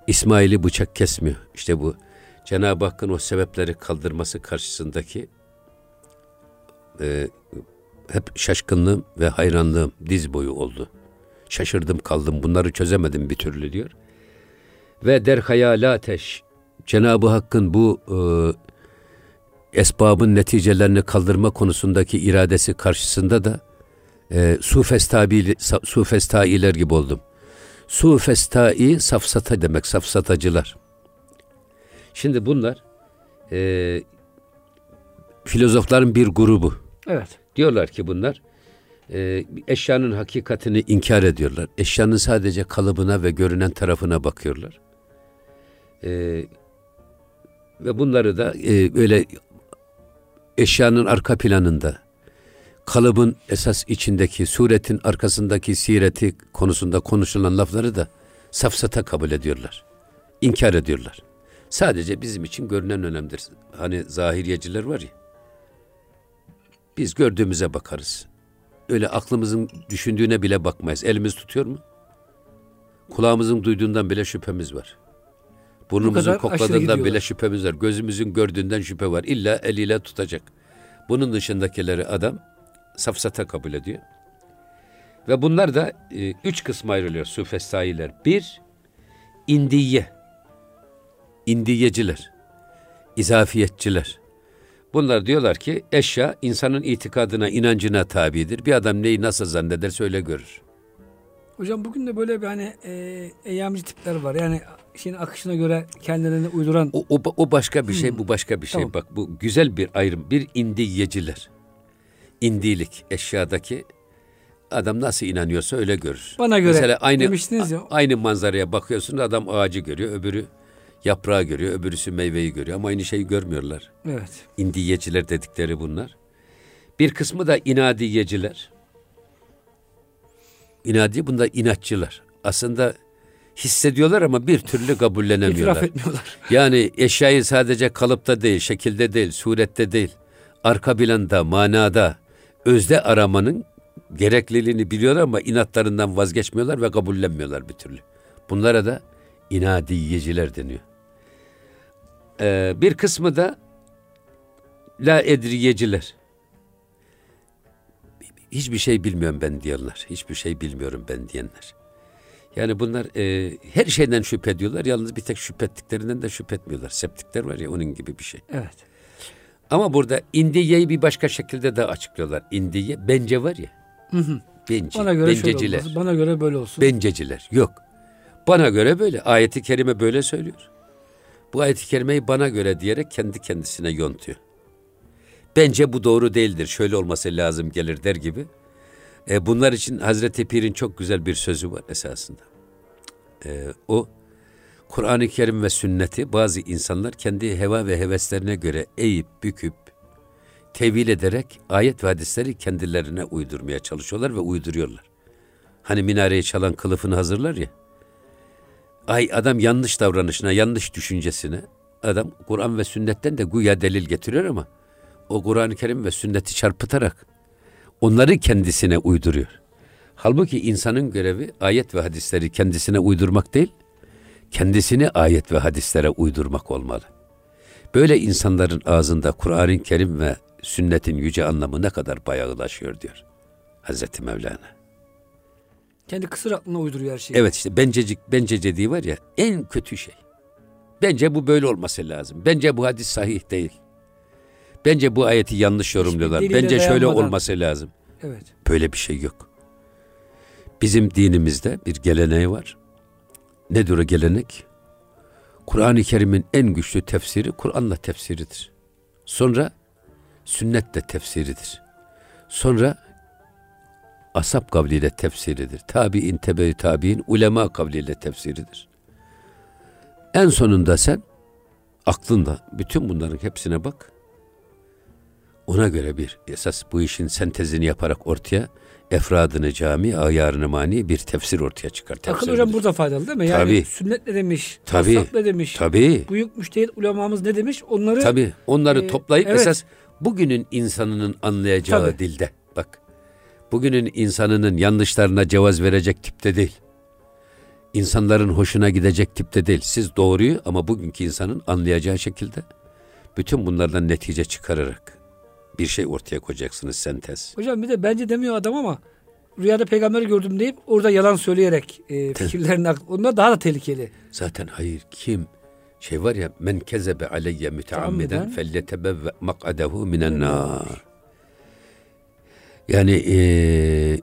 Speaker 2: İsmail'i bıçak kesmiyor. İşte bu Cenab-ı Hakk'ın o sebepleri kaldırması karşısındaki e, hep şaşkınlığım ve hayranlığım diz boyu oldu. Şaşırdım kaldım bunları çözemedim bir türlü diyor. Ve der hayal ateş Cenab-ı Hakk'ın bu e, esbabın neticelerini kaldırma konusundaki iradesi karşısında da e, sufestabi, sufestailer gibi oldum. Sufestai safsata demek, safsatacılar. Şimdi bunlar e, filozofların bir grubu.
Speaker 1: Evet.
Speaker 2: Diyorlar ki bunlar e, eşyanın hakikatini inkar ediyorlar. Eşyanın sadece kalıbına ve görünen tarafına bakıyorlar. E, ve bunları da e, böyle eşyanın arka planında, kalıbın esas içindeki, suretin arkasındaki sireti konusunda konuşulan lafları da safsata kabul ediyorlar. İnkar ediyorlar. Sadece bizim için görünen önemlidir. Hani zahiriyeciler var ya, biz gördüğümüze bakarız. Öyle aklımızın düşündüğüne bile bakmayız. Elimiz tutuyor mu? Kulağımızın duyduğundan bile şüphemiz var. Burnumuzun kokladığından bile şüphemiz var. Gözümüzün gördüğünden şüphe var. İlla eliyle tutacak. Bunun dışındakileri adam safsata kabul ediyor. Ve bunlar da e, üç kısma ayrılıyor sufestailer. Bir, indiye. İndiyeciler. izafiyetçiler. Bunlar diyorlar ki eşya insanın itikadına, inancına tabidir. Bir adam neyi nasıl zannederse öyle görür.
Speaker 1: Hocam bugün de böyle bir hani e, eyyamcı tipler var. Yani şeyin akışına göre kendilerini uyduran.
Speaker 2: O, o, o başka bir şey, hmm. bu başka bir şey. Tamam. Bak bu güzel bir ayrım. Bir indiyeciler. İndilik eşyadaki adam nasıl inanıyorsa öyle görür.
Speaker 1: Bana göre Mesela aynı, demiştiniz ya.
Speaker 2: Aynı manzaraya bakıyorsun adam ağacı görüyor, öbürü yaprağı görüyor, öbürüsü meyveyi görüyor ama aynı şeyi görmüyorlar.
Speaker 1: Evet.
Speaker 2: İndiyeciler dedikleri bunlar. Bir kısmı da inadiyeciler. İnadi bunda inatçılar. Aslında hissediyorlar ama bir türlü kabullenemiyorlar.
Speaker 1: İtiraf etmiyorlar.
Speaker 2: Yani eşyayı sadece kalıpta değil, şekilde değil, surette değil, arka planda, manada, özde aramanın gerekliliğini biliyorlar ama inatlarından vazgeçmiyorlar ve kabullenmiyorlar bir türlü. Bunlara da inadiyeciler deniyor. Ee, bir kısmı da la edriyeciler. Hiçbir şey bilmiyorum ben diyenler. Hiçbir şey bilmiyorum ben diyenler. Yani bunlar e, her şeyden şüphe ediyorlar. Yalnız bir tek şüphe ettiklerinden de şüphe etmiyorlar. Septikler var ya onun gibi bir şey.
Speaker 1: Evet.
Speaker 2: Ama burada indiyeyi bir başka şekilde de açıklıyorlar. İndiye bence var ya.
Speaker 1: Hı hı.
Speaker 2: Bence,
Speaker 1: Bana göre
Speaker 2: benceciler.
Speaker 1: Şöyle Bana göre böyle olsun.
Speaker 2: Benceciler. Yok. Bana göre böyle. Ayeti kerime böyle söylüyor. Bu ayet-i kerimeyi bana göre diyerek kendi kendisine yontuyor. Bence bu doğru değildir. Şöyle olması lazım gelir der gibi. E, bunlar için Hazreti Pir'in çok güzel bir sözü var esasında. E, o Kur'an-ı Kerim ve sünneti bazı insanlar kendi heva ve heveslerine göre eğip büküp tevil ederek ayet ve hadisleri kendilerine uydurmaya çalışıyorlar ve uyduruyorlar. Hani minareyi çalan kılıfını hazırlar ya. Ay adam yanlış davranışına, yanlış düşüncesine adam Kur'an ve sünnetten de güya delil getiriyor ama o Kur'an-ı Kerim ve sünneti çarpıtarak onları kendisine uyduruyor. Halbuki insanın görevi ayet ve hadisleri kendisine uydurmak değil, kendisini ayet ve hadislere uydurmak olmalı. Böyle insanların ağzında Kur'an-ı Kerim ve sünnetin yüce anlamı ne kadar bayağılaşıyor diyor Hazreti Mevlana.
Speaker 1: Kendi kısır aklına uyduruyor her şeyi.
Speaker 2: Evet işte bencecik, bencecediği var ya en kötü şey. Bence bu böyle olması lazım. Bence bu hadis sahih değil. Bence bu ayeti yanlış yorumluyorlar. Bence şöyle olması lazım.
Speaker 1: Evet.
Speaker 2: Böyle bir şey yok. Bizim dinimizde bir geleneği var. Nedir o gelenek? Kur'an-ı Kerim'in en güçlü tefsiri Kur'an'la tefsiridir. Sonra sünnetle tefsiridir. Sonra asap kavliyle tefsiridir. Tabi'in, tebe tabi'in, ulema kavliyle tefsiridir. En sonunda sen aklında bütün bunların hepsine bak. Ona göre bir esas bu işin sentezini yaparak ortaya efradını cami, ayarını mani bir tefsir ortaya çıkar.
Speaker 1: Akıl hocam burada faydalı değil mi? Yani
Speaker 2: Tabii.
Speaker 1: sünnet ne demiş?
Speaker 2: Tabii.
Speaker 1: ne demiş?
Speaker 2: Tabii.
Speaker 1: Büyük müştehit ulemamız ne demiş? Onları
Speaker 2: Tabii onları
Speaker 1: Ee,
Speaker 2: toplayıp
Speaker 1: evet.
Speaker 2: esas bugünün insanının anlayacağı
Speaker 1: Tabii.
Speaker 2: dilde bak. Bugünün insanının yanlışlarına cevaz verecek tipte değil. İnsanların hoşuna gidecek tipte değil. Siz doğruyu ama bugünkü insanın anlayacağı şekilde bütün bunlardan netice çıkararak bir şey ortaya koyacaksınız sentez.
Speaker 1: Hocam bir de bence demiyor adam ama rüyada peygamberi gördüm deyip orada yalan söyleyerek e, fikirlerini onlar daha da tehlikeli.
Speaker 2: Zaten hayır kim şey var ya men kezebe aleyye müteammiden
Speaker 1: Taamiden.
Speaker 2: felyetebevve mak'adehu minen nar. Yani eee,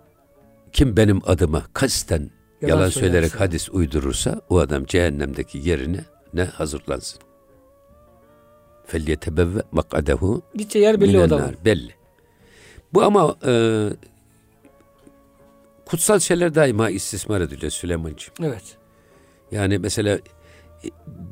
Speaker 2: kim benim adıma kasten
Speaker 1: Yalan
Speaker 2: yalan,
Speaker 1: söylerse.
Speaker 2: söyleyerek hadis uydurursa o adam cehennemdeki yerine ne hazırlansın. Felyetebevve mak'adehu
Speaker 1: Gideceği yer belli adamın.
Speaker 2: Belli. Bu ama eee, kutsal şeyler daima istismar ediliyor Süleyman'cığım.
Speaker 1: Evet.
Speaker 2: Yani mesela e,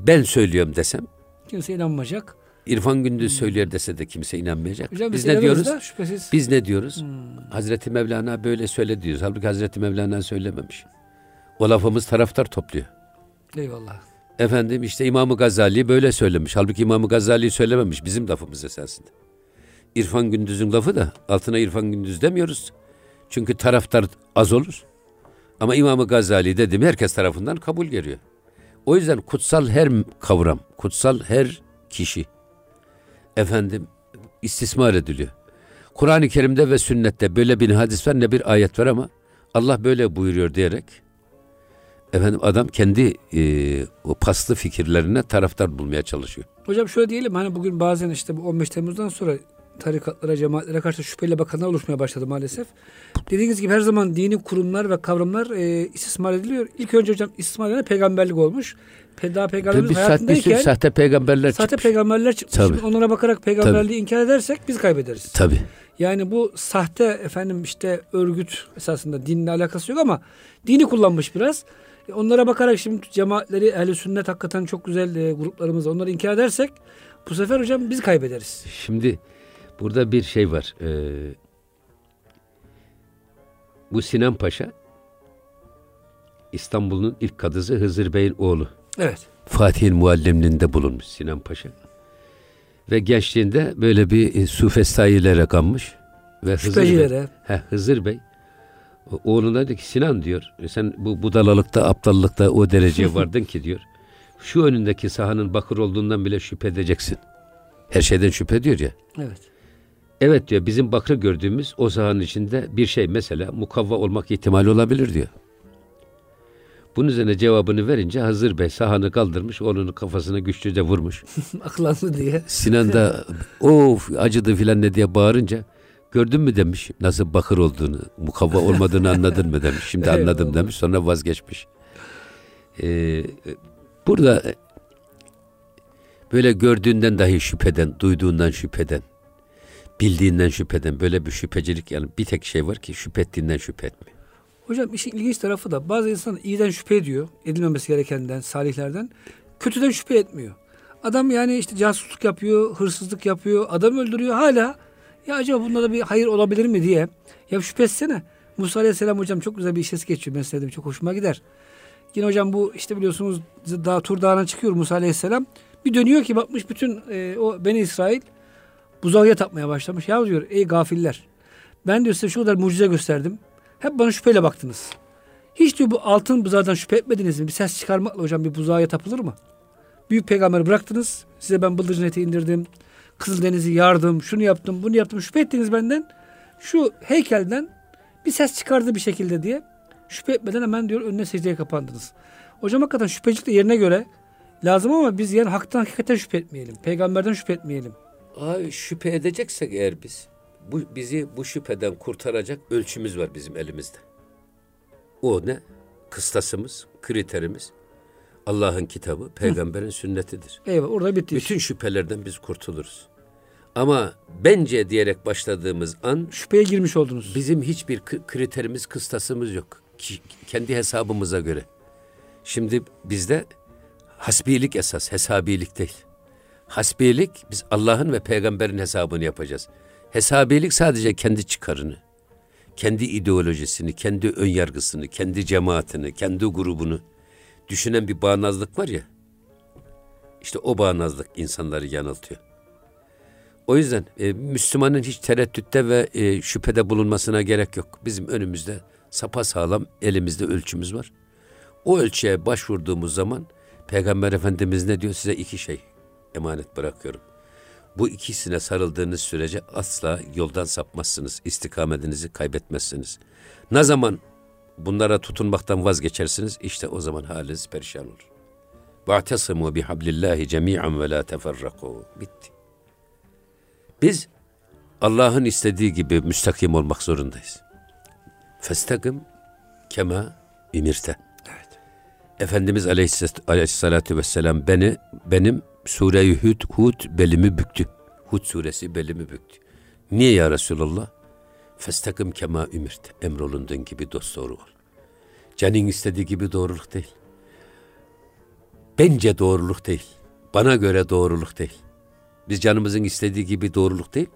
Speaker 2: ben söylüyorum desem
Speaker 1: Kimse inanmayacak.
Speaker 2: İrfan Gündüz söylüyor dese de kimse inanmayacak.
Speaker 1: Hocam
Speaker 2: Biz
Speaker 1: biz
Speaker 2: ne diyoruz?
Speaker 1: Da, şüphesiz.
Speaker 2: Biz ne diyoruz?
Speaker 1: Hmm.
Speaker 2: Hazreti Mevlana böyle söyle diyoruz. Halbuki Hazreti Mevlana söylememiş. O lafımız taraftar topluyor.
Speaker 1: Eyvallah.
Speaker 2: Efendim işte İmam-ı Gazali böyle söylemiş. Halbuki İmam-ı Gazali söylememiş. Bizim lafımız esasında. İrfan Gündüz'ün lafı da altına İrfan Gündüz demiyoruz. Çünkü taraftar az olur. Ama İmam-ı Gazali dedim herkes tarafından kabul görüyor. O yüzden kutsal her kavram, kutsal her kişi efendim istismar ediliyor. Kur'an-ı Kerim'de ve sünnette böyle bir hadis var ne bir ayet var ama Allah böyle buyuruyor diyerek efendim adam kendi e, o paslı fikirlerine taraftar bulmaya çalışıyor.
Speaker 1: Hocam şöyle diyelim hani bugün bazen işte bu 15 Temmuz'dan sonra tarikatlara, cemaatlere karşı şüpheyle bakanlar oluşmaya başladı maalesef. Dediğiniz gibi her zaman dini kurumlar ve kavramlar e, istismar ediliyor. İlk önce hocam istismar edilen peygamberlik olmuş. Pe daha
Speaker 2: Bir,
Speaker 1: peygamberimiz
Speaker 2: sürü
Speaker 1: hayatındayken
Speaker 2: sahte peygamberler
Speaker 1: sahte
Speaker 2: çıkmış.
Speaker 1: peygamberler çıkmış.
Speaker 2: Tabii.
Speaker 1: Şimdi onlara bakarak peygamberliği inkar edersek biz kaybederiz.
Speaker 2: Tabii.
Speaker 1: Yani bu sahte efendim işte örgüt esasında dinle alakası yok ama dini kullanmış biraz. E, Onlara bakarak şimdi cemaatleri ehli sünnet hakikaten çok güzel e, gruplarımız onları inkar edersek bu sefer hocam biz kaybederiz.
Speaker 2: Şimdi burada bir şey var. Ee, bu Sinan Paşa İstanbul'un ilk kadısı Hızır Bey'in oğlu.
Speaker 1: Evet.
Speaker 2: Fatih'in muallimliğinde bulunmuş Sinan Paşa. Ve gençliğinde böyle bir e, sufestayilere kanmış. Ve Hızır Bey, he, Hızır Bey oğluna dedi ki Sinan diyor "e sen bu budalalıkta aptallıkta o dereceye vardın ki diyor. Şu önündeki sahanın bakır olduğundan bile şüphe edeceksin. Her şeyden şüphe diyor ya.
Speaker 1: Evet.
Speaker 2: Evet diyor bizim bakır gördüğümüz o sahanın içinde bir şey mesela mukavva olmak ihtimali olabilir diyor. Bunun üzerine cevabını verince Hazır Bey sahanı kaldırmış, onun kafasına güçlüce vurmuş.
Speaker 1: Aklandı diye.
Speaker 2: Sinan da of acıdı filan ne diye bağırınca gördün mü demiş nasıl bakır olduğunu, mukavva olmadığını anladın mı demiş. Şimdi anladım demiş sonra vazgeçmiş. Ee, burada böyle gördüğünden dahi şüpheden, duyduğundan şüpheden, bildiğinden şüpheden böyle bir şüphecilik yani bir tek şey var ki şüphe ettiğinden şüphe etme.
Speaker 1: Hocam işin ilginç tarafı da bazı insan iyiden şüphe ediyor. Edilmemesi gerekenden, salihlerden. Kötüden şüphe etmiyor. Adam yani işte casusluk yapıyor, hırsızlık yapıyor, adam öldürüyor hala. Ya acaba bunda da bir hayır olabilir mi diye. Ya şüphe etsene. Musa Aleyhisselam hocam çok güzel bir işesi geçiyor. Ben sevdim çok hoşuma gider. Yine hocam bu işte biliyorsunuz dağ, Tur Dağı'na çıkıyor Musa Aleyhisselam. Bir dönüyor ki bakmış bütün e, o Beni İsrail buzağıya tapmaya başlamış. Ya diyor ey gafiller ben diyor size şu kadar mucize gösterdim. Hep bana şüpheyle baktınız. Hiç diyor bu altın buzağdan şüphe etmediniz mi? Bir ses çıkarmakla hocam bir buzağa tapılır mı? Büyük peygamberi bıraktınız. Size ben bıldırcın eti indirdim. Kızıldeniz'i yardım. Şunu yaptım, bunu yaptım. Şüphe ettiniz benden. Şu heykelden bir ses çıkardı bir şekilde diye. Şüphe etmeden hemen diyor önüne secdeye kapandınız. Hocam hakikaten şüphecilik de yerine göre lazım ama biz yani haktan hakikaten şüphe etmeyelim. Peygamberden şüphe etmeyelim.
Speaker 2: Abi şüphe edeceksek eğer biz bu bizi bu şüpheden kurtaracak ölçümüz var bizim elimizde. O ne? Kıstasımız, kriterimiz Allah'ın kitabı, peygamberin sünnetidir.
Speaker 1: Eyvah orada bitti.
Speaker 2: Bütün şüphelerden biz kurtuluruz. Ama bence diyerek başladığımız an
Speaker 1: Şüpheye girmiş oldunuz.
Speaker 2: bizim hiçbir kriterimiz, kıstasımız yok. Ki- kendi hesabımıza göre. Şimdi bizde hasbilik esas, hesabilik değil. Hasbilik biz Allah'ın ve peygamberin hesabını yapacağız. Hesabilik sadece kendi çıkarını, kendi ideolojisini, kendi önyargısını, kendi cemaatini, kendi grubunu düşünen bir bağnazlık var ya. İşte o bağnazlık insanları yanıltıyor. O yüzden e, Müslümanın hiç tereddütte ve e, şüphede bulunmasına gerek yok. Bizim önümüzde sapasağlam elimizde ölçümüz var. O ölçüye başvurduğumuz zaman Peygamber Efendimiz ne diyor? Size iki şey emanet bırakıyorum. Bu ikisine sarıldığınız sürece asla yoldan sapmazsınız. istikametinizi kaybetmezsiniz. Ne zaman bunlara tutunmaktan vazgeçersiniz? İşte o zaman haliniz perişan olur. وَاَعْتَصِمُوا بِحَبْلِ اللّٰهِ جَمِيعًا وَلَا تَفَرَّقُوا Bitti. Biz Allah'ın istediği gibi müstakim olmak zorundayız. Festakim kema imirte.
Speaker 1: Evet.
Speaker 2: Efendimiz Aleyhisselatü, Aleyhisselatü Vesselam beni, benim Sure-i Hud, Hud belimi büktü. Hud suresi belimi büktü. Niye ya Resulallah? Festakim kema ümirt. Emrolunduğun gibi dosdoğru ol. Canın istediği gibi doğruluk değil. Bence doğruluk değil. Bana göre doğruluk değil. Biz canımızın istediği gibi doğruluk değil,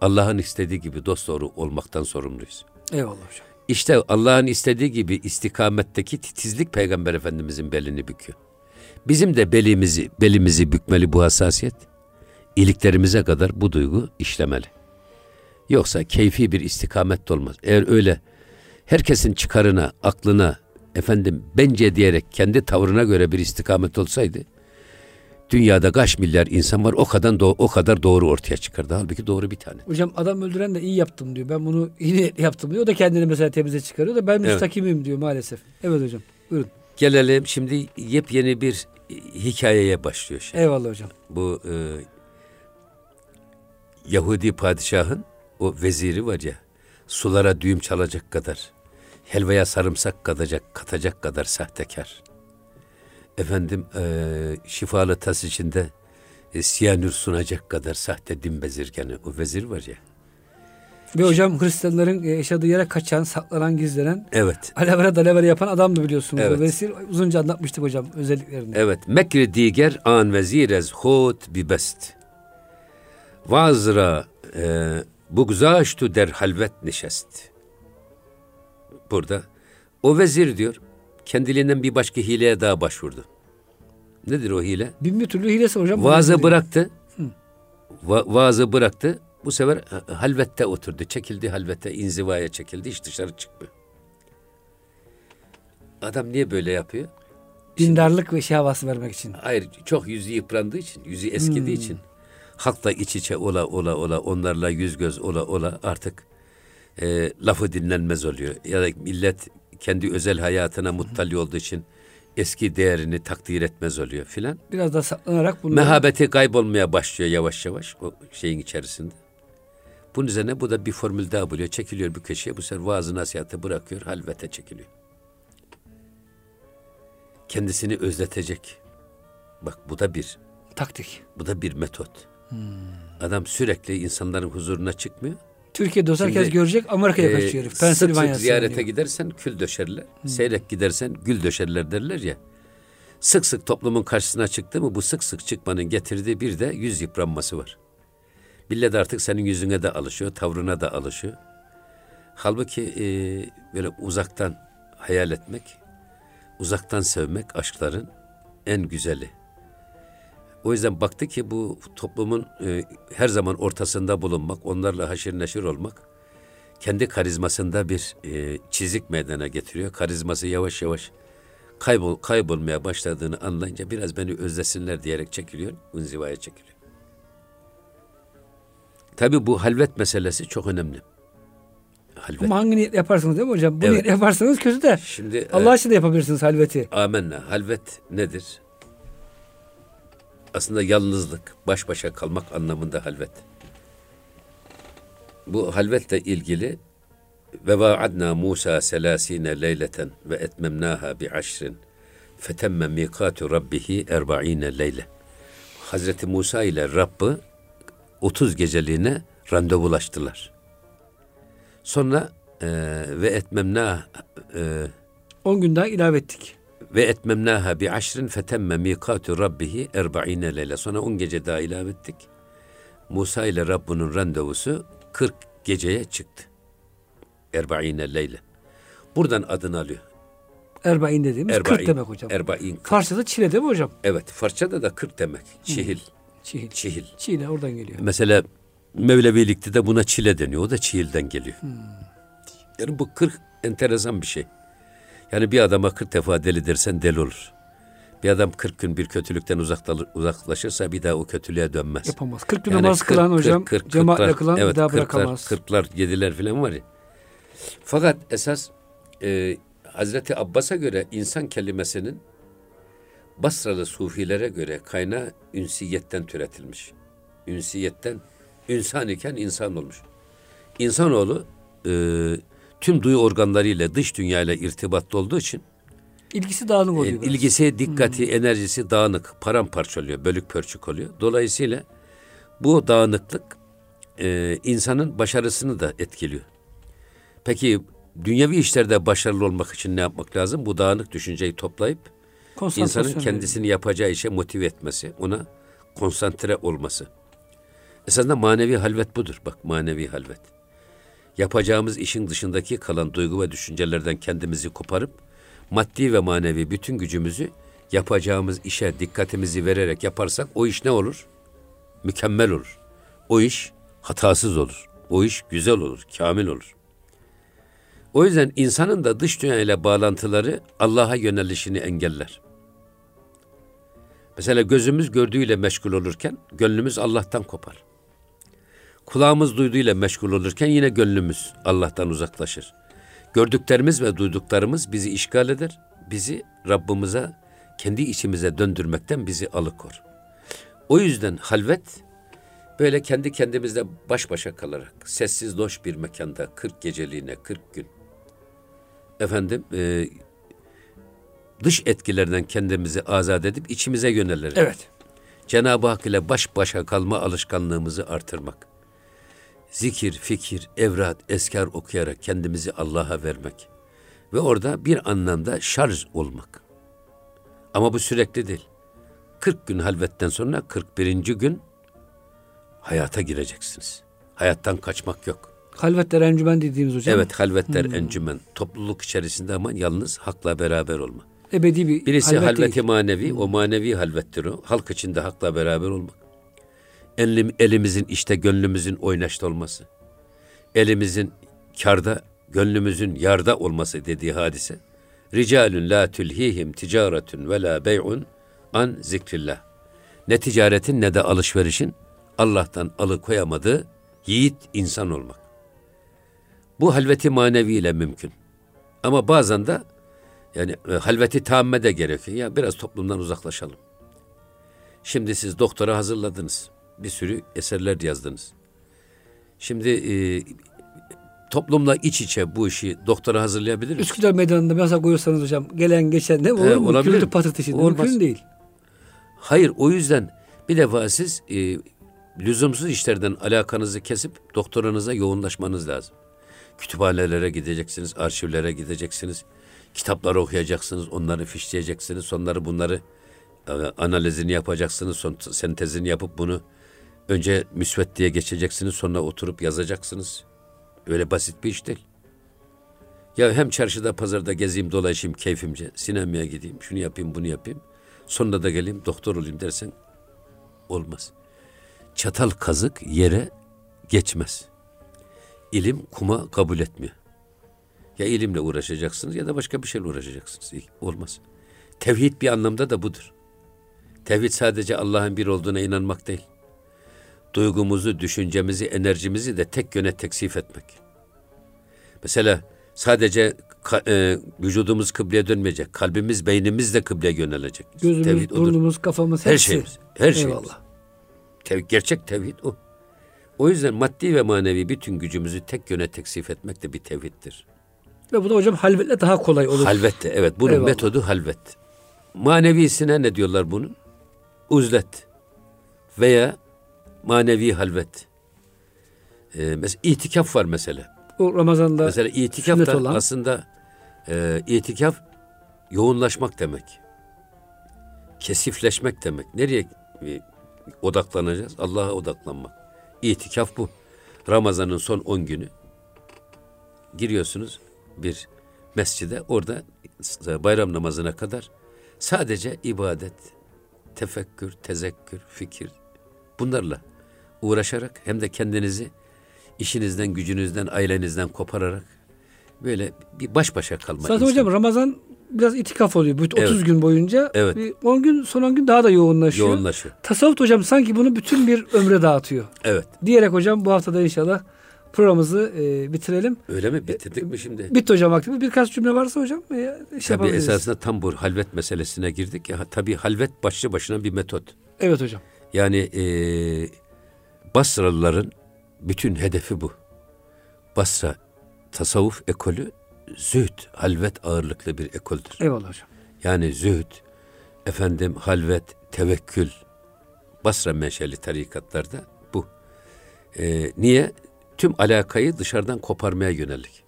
Speaker 2: Allah'ın istediği gibi dosdoğru olmaktan sorumluyuz.
Speaker 1: Eyvallah hocam.
Speaker 2: İşte Allah'ın istediği gibi istikametteki titizlik Peygamber Efendimizin belini büküyor. Bizim de belimizi belimizi bükmeli bu hassasiyet. İliklerimize kadar bu duygu işlemeli. Yoksa keyfi bir istikamet de olmaz. Eğer öyle herkesin çıkarına, aklına, efendim bence diyerek kendi tavrına göre bir istikamet olsaydı dünyada kaç milyar insan var o kadar do- o kadar doğru ortaya çıkardı. Halbuki doğru bir tane.
Speaker 1: Hocam adam öldüren de iyi yaptım diyor. Ben bunu iyi yaptım diyor. O da kendini mesela temize çıkarıyor da ben
Speaker 2: Evet.
Speaker 1: müstakimim diyor maalesef. Evet hocam. Buyurun.
Speaker 2: Gelelim şimdi yepyeni bir e, hikayeye başlıyor şimdi.
Speaker 1: Eyvallah hocam.
Speaker 2: Bu e, Yahudi padişahın o veziri var ya sulara düğüm çalacak kadar helvaya sarımsak katacak, katacak kadar sahtekar. Efendim e, şifalı tas içinde e, siyanür sunacak kadar sahte din bezirgeni o vezir var ya.
Speaker 1: Ve hocam Hristiyanların e, yaşadığı yere kaçan, saklanan, gizlenen,
Speaker 2: Evet.
Speaker 1: alevere dalavere yapan adamdı biliyorsunuz.
Speaker 2: Evet.
Speaker 1: Vesir uzunca anlatmıştık hocam özelliklerini.
Speaker 2: Evet. Mekri diger an vezirez hot bibest. Vazra e, bugzaştu der halvet nişest. Burada o vezir diyor kendiliğinden bir başka hileye daha başvurdu. Nedir o hile?
Speaker 1: Bin bir türlü hilesi hocam.
Speaker 2: Vaazı bıraktı. Va- vaazı bıraktı. Bu sefer ha- halvette oturdu. Çekildi halvete, inzivaya çekildi. Hiç dışarı çıkmıyor. Adam niye böyle yapıyor?
Speaker 1: Dindarlık ve şey havası vermek için.
Speaker 2: Hayır çok yüzü yıprandığı için, yüzü eskidiği için halkla iç içe ola ola ola onlarla yüz göz ola ola artık e, lafı dinlenmez oluyor. Ya da millet kendi özel hayatına muttali olduğu için eski değerini takdir etmez oluyor filan.
Speaker 1: Biraz da saklanarak bunu
Speaker 2: Mehabeti kaybolmaya başlıyor yavaş yavaş o şeyin içerisinde. Bunun üzerine bu da bir formül daha buluyor. Çekiliyor bir köşeye. Bu sefer vaazı nasihatı bırakıyor. Halvete çekiliyor. Kendisini özletecek. Bak bu da bir
Speaker 1: taktik.
Speaker 2: bu da bir metot. Adam sürekli insanların huzuruna çıkmıyor.
Speaker 1: Türkiye'de olsa herkes görecek Amerika'ya
Speaker 2: Ee,
Speaker 1: kaçıyor herif.
Speaker 2: sık sık
Speaker 1: Pensilvanya'ya
Speaker 2: ziyarete
Speaker 1: sığınıyor.
Speaker 2: gidersen kül döşerler. Seyrek gidersen gül döşerler derler ya. Sık sık toplumun karşısına çıktı mı bu sık sık çıkmanın getirdiği bir de yüz yıpranması var. Millet artık senin yüzüne de alışıyor, tavrına da alışıyor. Halbuki e, böyle uzaktan hayal etmek, uzaktan sevmek aşkların en güzeli. O yüzden baktı ki bu toplumun e, her zaman ortasında bulunmak, onlarla haşir neşir olmak kendi karizmasında bir e, çizik meydana getiriyor. Karizması yavaş yavaş kaybol kaybolmaya başladığını anlayınca biraz beni özlesinler diyerek çekiliyor, inzivaya çekiliyor. Tabi bu halvet meselesi çok önemli.
Speaker 1: Halvet. Ama hangi niyet yaparsanız değil mi hocam? Bu
Speaker 2: evet.
Speaker 1: niyet yaparsanız kötü de. Şimdi Allah e, için de yapabilirsiniz halveti.
Speaker 2: Amenna. Halvet nedir? Aslında yalnızlık, baş başa kalmak anlamında halvet. Bu halvetle ilgili ve vaadna Musa selasine leyleten ve etmemnaha bi aşrin fetemme mikatu rabbihi erba'ine leyle. Hazreti Musa ile Rabb'ı 30 geceliğine randevulaştılar. Sonra e, ve etmemna
Speaker 1: e, 10 gün daha ilave ettik.
Speaker 2: Ve etmemnaha bi aşrin fetemme mikatu rabbihi erba'ine leyle. Sonra 10 gece daha ilave ettik. Musa ile Rabbinin randevusu 40 geceye çıktı. Erba'ine leyle. Buradan adını alıyor.
Speaker 1: Erba'in dediğimiz Erba'in, 40 demek hocam.
Speaker 2: Erba'in 40.
Speaker 1: Farsçada çile değil mi hocam?
Speaker 2: Evet. Farsçada da 40 demek. Çihil.
Speaker 1: Çihil.
Speaker 2: Çihil.
Speaker 1: Çile oradan geliyor.
Speaker 2: Mesela Mevlevilikte de buna çile deniyor. O da çiğilden geliyor. Hmm. Yani bu 40 enteresan bir şey. Yani bir adama 40 defa deli dersen deli olur. Bir adam 40 gün bir kötülükten uzaklaşırsa bir daha o kötülüğe dönmez.
Speaker 1: Yapamaz. 40 gün yani namaz 40, kılan hocam, 40, 40, cemaatle kılan evet, bir daha 40'lar, bırakamaz.
Speaker 2: 40'lar, 7'ler falan var ya. Fakat esas e, Hazreti Abbas'a göre insan kelimesinin Basralı sufilere göre kaynağı ünsiyetten türetilmiş. Ünsiyetten insan iken insan olmuş. İnsanoğlu e, tüm duyu organlarıyla dış dünyayla irtibatlı olduğu için
Speaker 1: ilgisi dağınık oluyor.
Speaker 2: E, ilgisi, dikkati, hmm. enerjisi dağınık, paramparça oluyor, bölük pörçük oluyor. Dolayısıyla bu dağınıklık e, insanın başarısını da etkiliyor. Peki dünyevi işlerde başarılı olmak için ne yapmak lazım? Bu dağınık düşünceyi toplayıp insanın kendisini yapacağı işe motive etmesi, ona konsantre olması. Esasında manevi halvet budur. Bak manevi halvet. Yapacağımız işin dışındaki kalan duygu ve düşüncelerden kendimizi koparıp maddi ve manevi bütün gücümüzü yapacağımız işe dikkatimizi vererek yaparsak o iş ne olur? Mükemmel olur. O iş hatasız olur. O iş güzel olur, kamil olur. O yüzden insanın da dış dünya ile bağlantıları Allah'a yönelişini engeller. Mesela gözümüz gördüğüyle meşgul olurken gönlümüz Allah'tan kopar. Kulağımız duyduğuyla meşgul olurken yine gönlümüz Allah'tan uzaklaşır. Gördüklerimiz ve duyduklarımız bizi işgal eder. Bizi Rabbimize, kendi içimize döndürmekten bizi alıkor. O yüzden halvet böyle kendi kendimizle baş başa kalarak sessiz loş bir mekanda 40 geceliğine 40 gün efendim e, dış etkilerden kendimizi azat edip içimize yönelerek.
Speaker 1: Evet.
Speaker 2: Cenab-ı Hak ile baş başa kalma alışkanlığımızı artırmak zikir, fikir, evrat, eskar okuyarak kendimizi Allah'a vermek ve orada bir anlamda şarj olmak. Ama bu sürekli değil. 40 gün halvetten sonra 41. gün hayata gireceksiniz. Hayattan kaçmak yok.
Speaker 1: Halvetler encümen dediğimiz hocam.
Speaker 2: Evet halvetler hmm. encümen. Topluluk içerisinde ama yalnız hakla beraber olma.
Speaker 1: Ebedi bir
Speaker 2: Birisi halvet halveti değil. manevi, o manevi halvettir o. Halk içinde hakla beraber olmak elim, elimizin işte gönlümüzün oynaşta olması, elimizin karda, gönlümüzün yarda olması dediği hadise. Ricalun la tulhihim ticaretun ve la bey'un an zikrillah. Ne ticaretin ne de alışverişin Allah'tan alıkoyamadığı yiğit insan olmak. Bu halveti manevi ile mümkün. Ama bazen de yani e, halveti tamme de gerekiyor. Ya biraz toplumdan uzaklaşalım. Şimdi siz doktora hazırladınız bir sürü eserler yazdınız. Şimdi e, toplumla iç içe bu işi doktora hazırlayabilir miyiz?
Speaker 1: Üsküdar Meydanı'nda mesela koyursanız hocam gelen geçen ne olur He, mu? Olabilir. Gürültü patırtı Mümkün değil.
Speaker 2: Hayır o yüzden bir defa siz e, lüzumsuz işlerden alakanızı kesip doktoranıza yoğunlaşmanız lazım. Kütüphanelere gideceksiniz, arşivlere gideceksiniz, kitapları okuyacaksınız, onları fişleyeceksiniz, sonları bunları e, analizini yapacaksınız, son sentezini yapıp bunu Önce müsvet diye geçeceksiniz sonra oturup yazacaksınız. Öyle basit bir iş değil. Ya hem çarşıda pazarda gezeyim dolaşayım keyfimce sinemaya gideyim şunu yapayım bunu yapayım. Sonra da geleyim doktor olayım dersen olmaz. Çatal kazık yere geçmez. ilim kuma kabul etmiyor. Ya ilimle uğraşacaksınız ya da başka bir şeyle uğraşacaksınız. Olmaz. Tevhid bir anlamda da budur. Tevhid sadece Allah'ın bir olduğuna inanmak değil. Duygumuzu, düşüncemizi, enerjimizi de tek yöne teksif etmek. Mesela sadece e, vücudumuz kıbleye dönmeyecek. Kalbimiz, beynimiz de kıbleye yönelecek.
Speaker 1: Gözümüz, tevhid burnumuz, odur. kafamız
Speaker 2: her hepsi. şeyimiz. Her şeyimiz. Eyvallah. Tev, gerçek tevhid o. O yüzden maddi ve manevi bütün gücümüzü tek yöne teksif etmek de bir tevhiddir.
Speaker 1: Ve bu da hocam halvetle daha kolay olur.
Speaker 2: Halvette evet. Bunun Eyvallah. metodu halvet. Manevisine ne diyorlar bunun? Uzlet. Veya manevi halvet. Ee, mesela itikaf var mesela.
Speaker 1: O Ramazan'da
Speaker 2: mesela itikaf da olan. aslında e, itikaf yoğunlaşmak demek. Kesifleşmek demek. Nereye e, odaklanacağız? Allah'a odaklanmak. İtikaf bu. Ramazan'ın son 10 günü giriyorsunuz bir mescide orada bayram namazına kadar sadece ibadet, tefekkür, tezekkür, fikir bunlarla uğraşarak hem de kendinizi işinizden, gücünüzden, ailenizden kopararak böyle bir baş başa kalma.
Speaker 1: Zaten insan. hocam Ramazan biraz itikaf oluyor. Bütün evet. 30 gün boyunca. Evet. Bir 10 gün son 10 gün daha da yoğunlaşıyor.
Speaker 2: Yoğunlaşıyor.
Speaker 1: Tasavvuf hocam sanki bunu bütün bir ömre dağıtıyor.
Speaker 2: Evet.
Speaker 1: Diyerek hocam bu haftada inşallah programımızı e, bitirelim.
Speaker 2: Öyle mi? Bitirdik mi şimdi?
Speaker 1: Bitti hocam vaktimiz. Birkaç cümle varsa hocam e,
Speaker 2: şey Tabii esasında tam bu halvet meselesine girdik. Ya, tabii halvet başlı başına bir metot.
Speaker 1: Evet hocam.
Speaker 2: Yani e, Basralıların bütün hedefi bu. Basra tasavvuf ekolü zühd, halvet ağırlıklı bir ekoldür.
Speaker 1: Eyvallah hocam.
Speaker 2: Yani zühd, efendim halvet, tevekkül, Basra menşeli tarikatlarda bu. Ee, niye? Tüm alakayı dışarıdan koparmaya yönelik.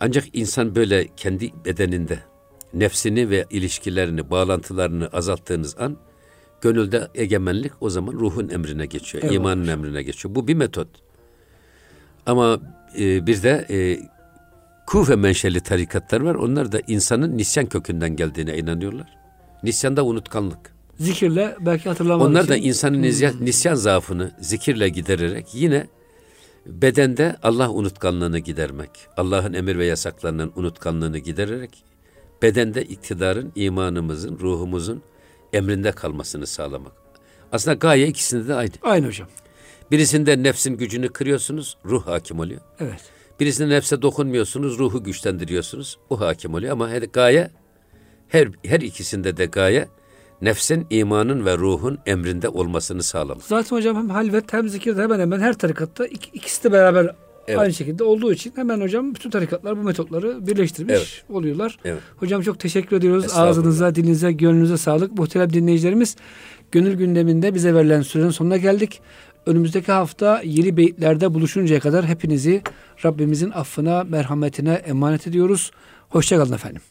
Speaker 2: Ancak insan böyle kendi bedeninde nefsini ve ilişkilerini, bağlantılarını azalttığınız an gönülde egemenlik o zaman ruhun emrine geçiyor, evet. imanın emrine geçiyor. Bu bir metot. Ama e, bir de e, Kufe menşeli tarikatlar var. Onlar da insanın nisyan kökünden geldiğine inanıyorlar. Nisyan da unutkanlık.
Speaker 1: Zikirle belki hatırlamak
Speaker 2: Onlar için. da insanın hmm. nisyan, nisyan zaafını zikirle gidererek yine bedende Allah unutkanlığını gidermek, Allah'ın emir ve yasaklarının unutkanlığını gidererek bedende iktidarın, imanımızın, ruhumuzun emrinde kalmasını sağlamak. Aslında gaye ikisinde de aynı.
Speaker 1: Aynı hocam.
Speaker 2: Birisinde nefsin gücünü kırıyorsunuz, ruh hakim oluyor.
Speaker 1: Evet.
Speaker 2: Birisinde nefse dokunmuyorsunuz, ruhu güçlendiriyorsunuz. O hakim oluyor ama her, gaye her her ikisinde de gaye nefsin, imanın ve ruhun emrinde olmasını sağlamak.
Speaker 1: Zaten hocam hem halvet hem zikirde hemen hemen her tarikatta ik, ikisi de beraber evet. aynı şekilde olduğu için hemen hocam bütün tarikatlar bu metotları birleştirmiş evet. oluyorlar.
Speaker 2: Evet.
Speaker 1: Hocam çok teşekkür ediyoruz. Ağzınıza, dilinize, gönlünüze sağlık. Muhterem dinleyicilerimiz gönül gündeminde bize verilen sürenin sonuna geldik. Önümüzdeki hafta yeni beyitlerde buluşuncaya kadar hepinizi Rabbimizin affına, merhametine emanet ediyoruz. Hoşçakalın efendim.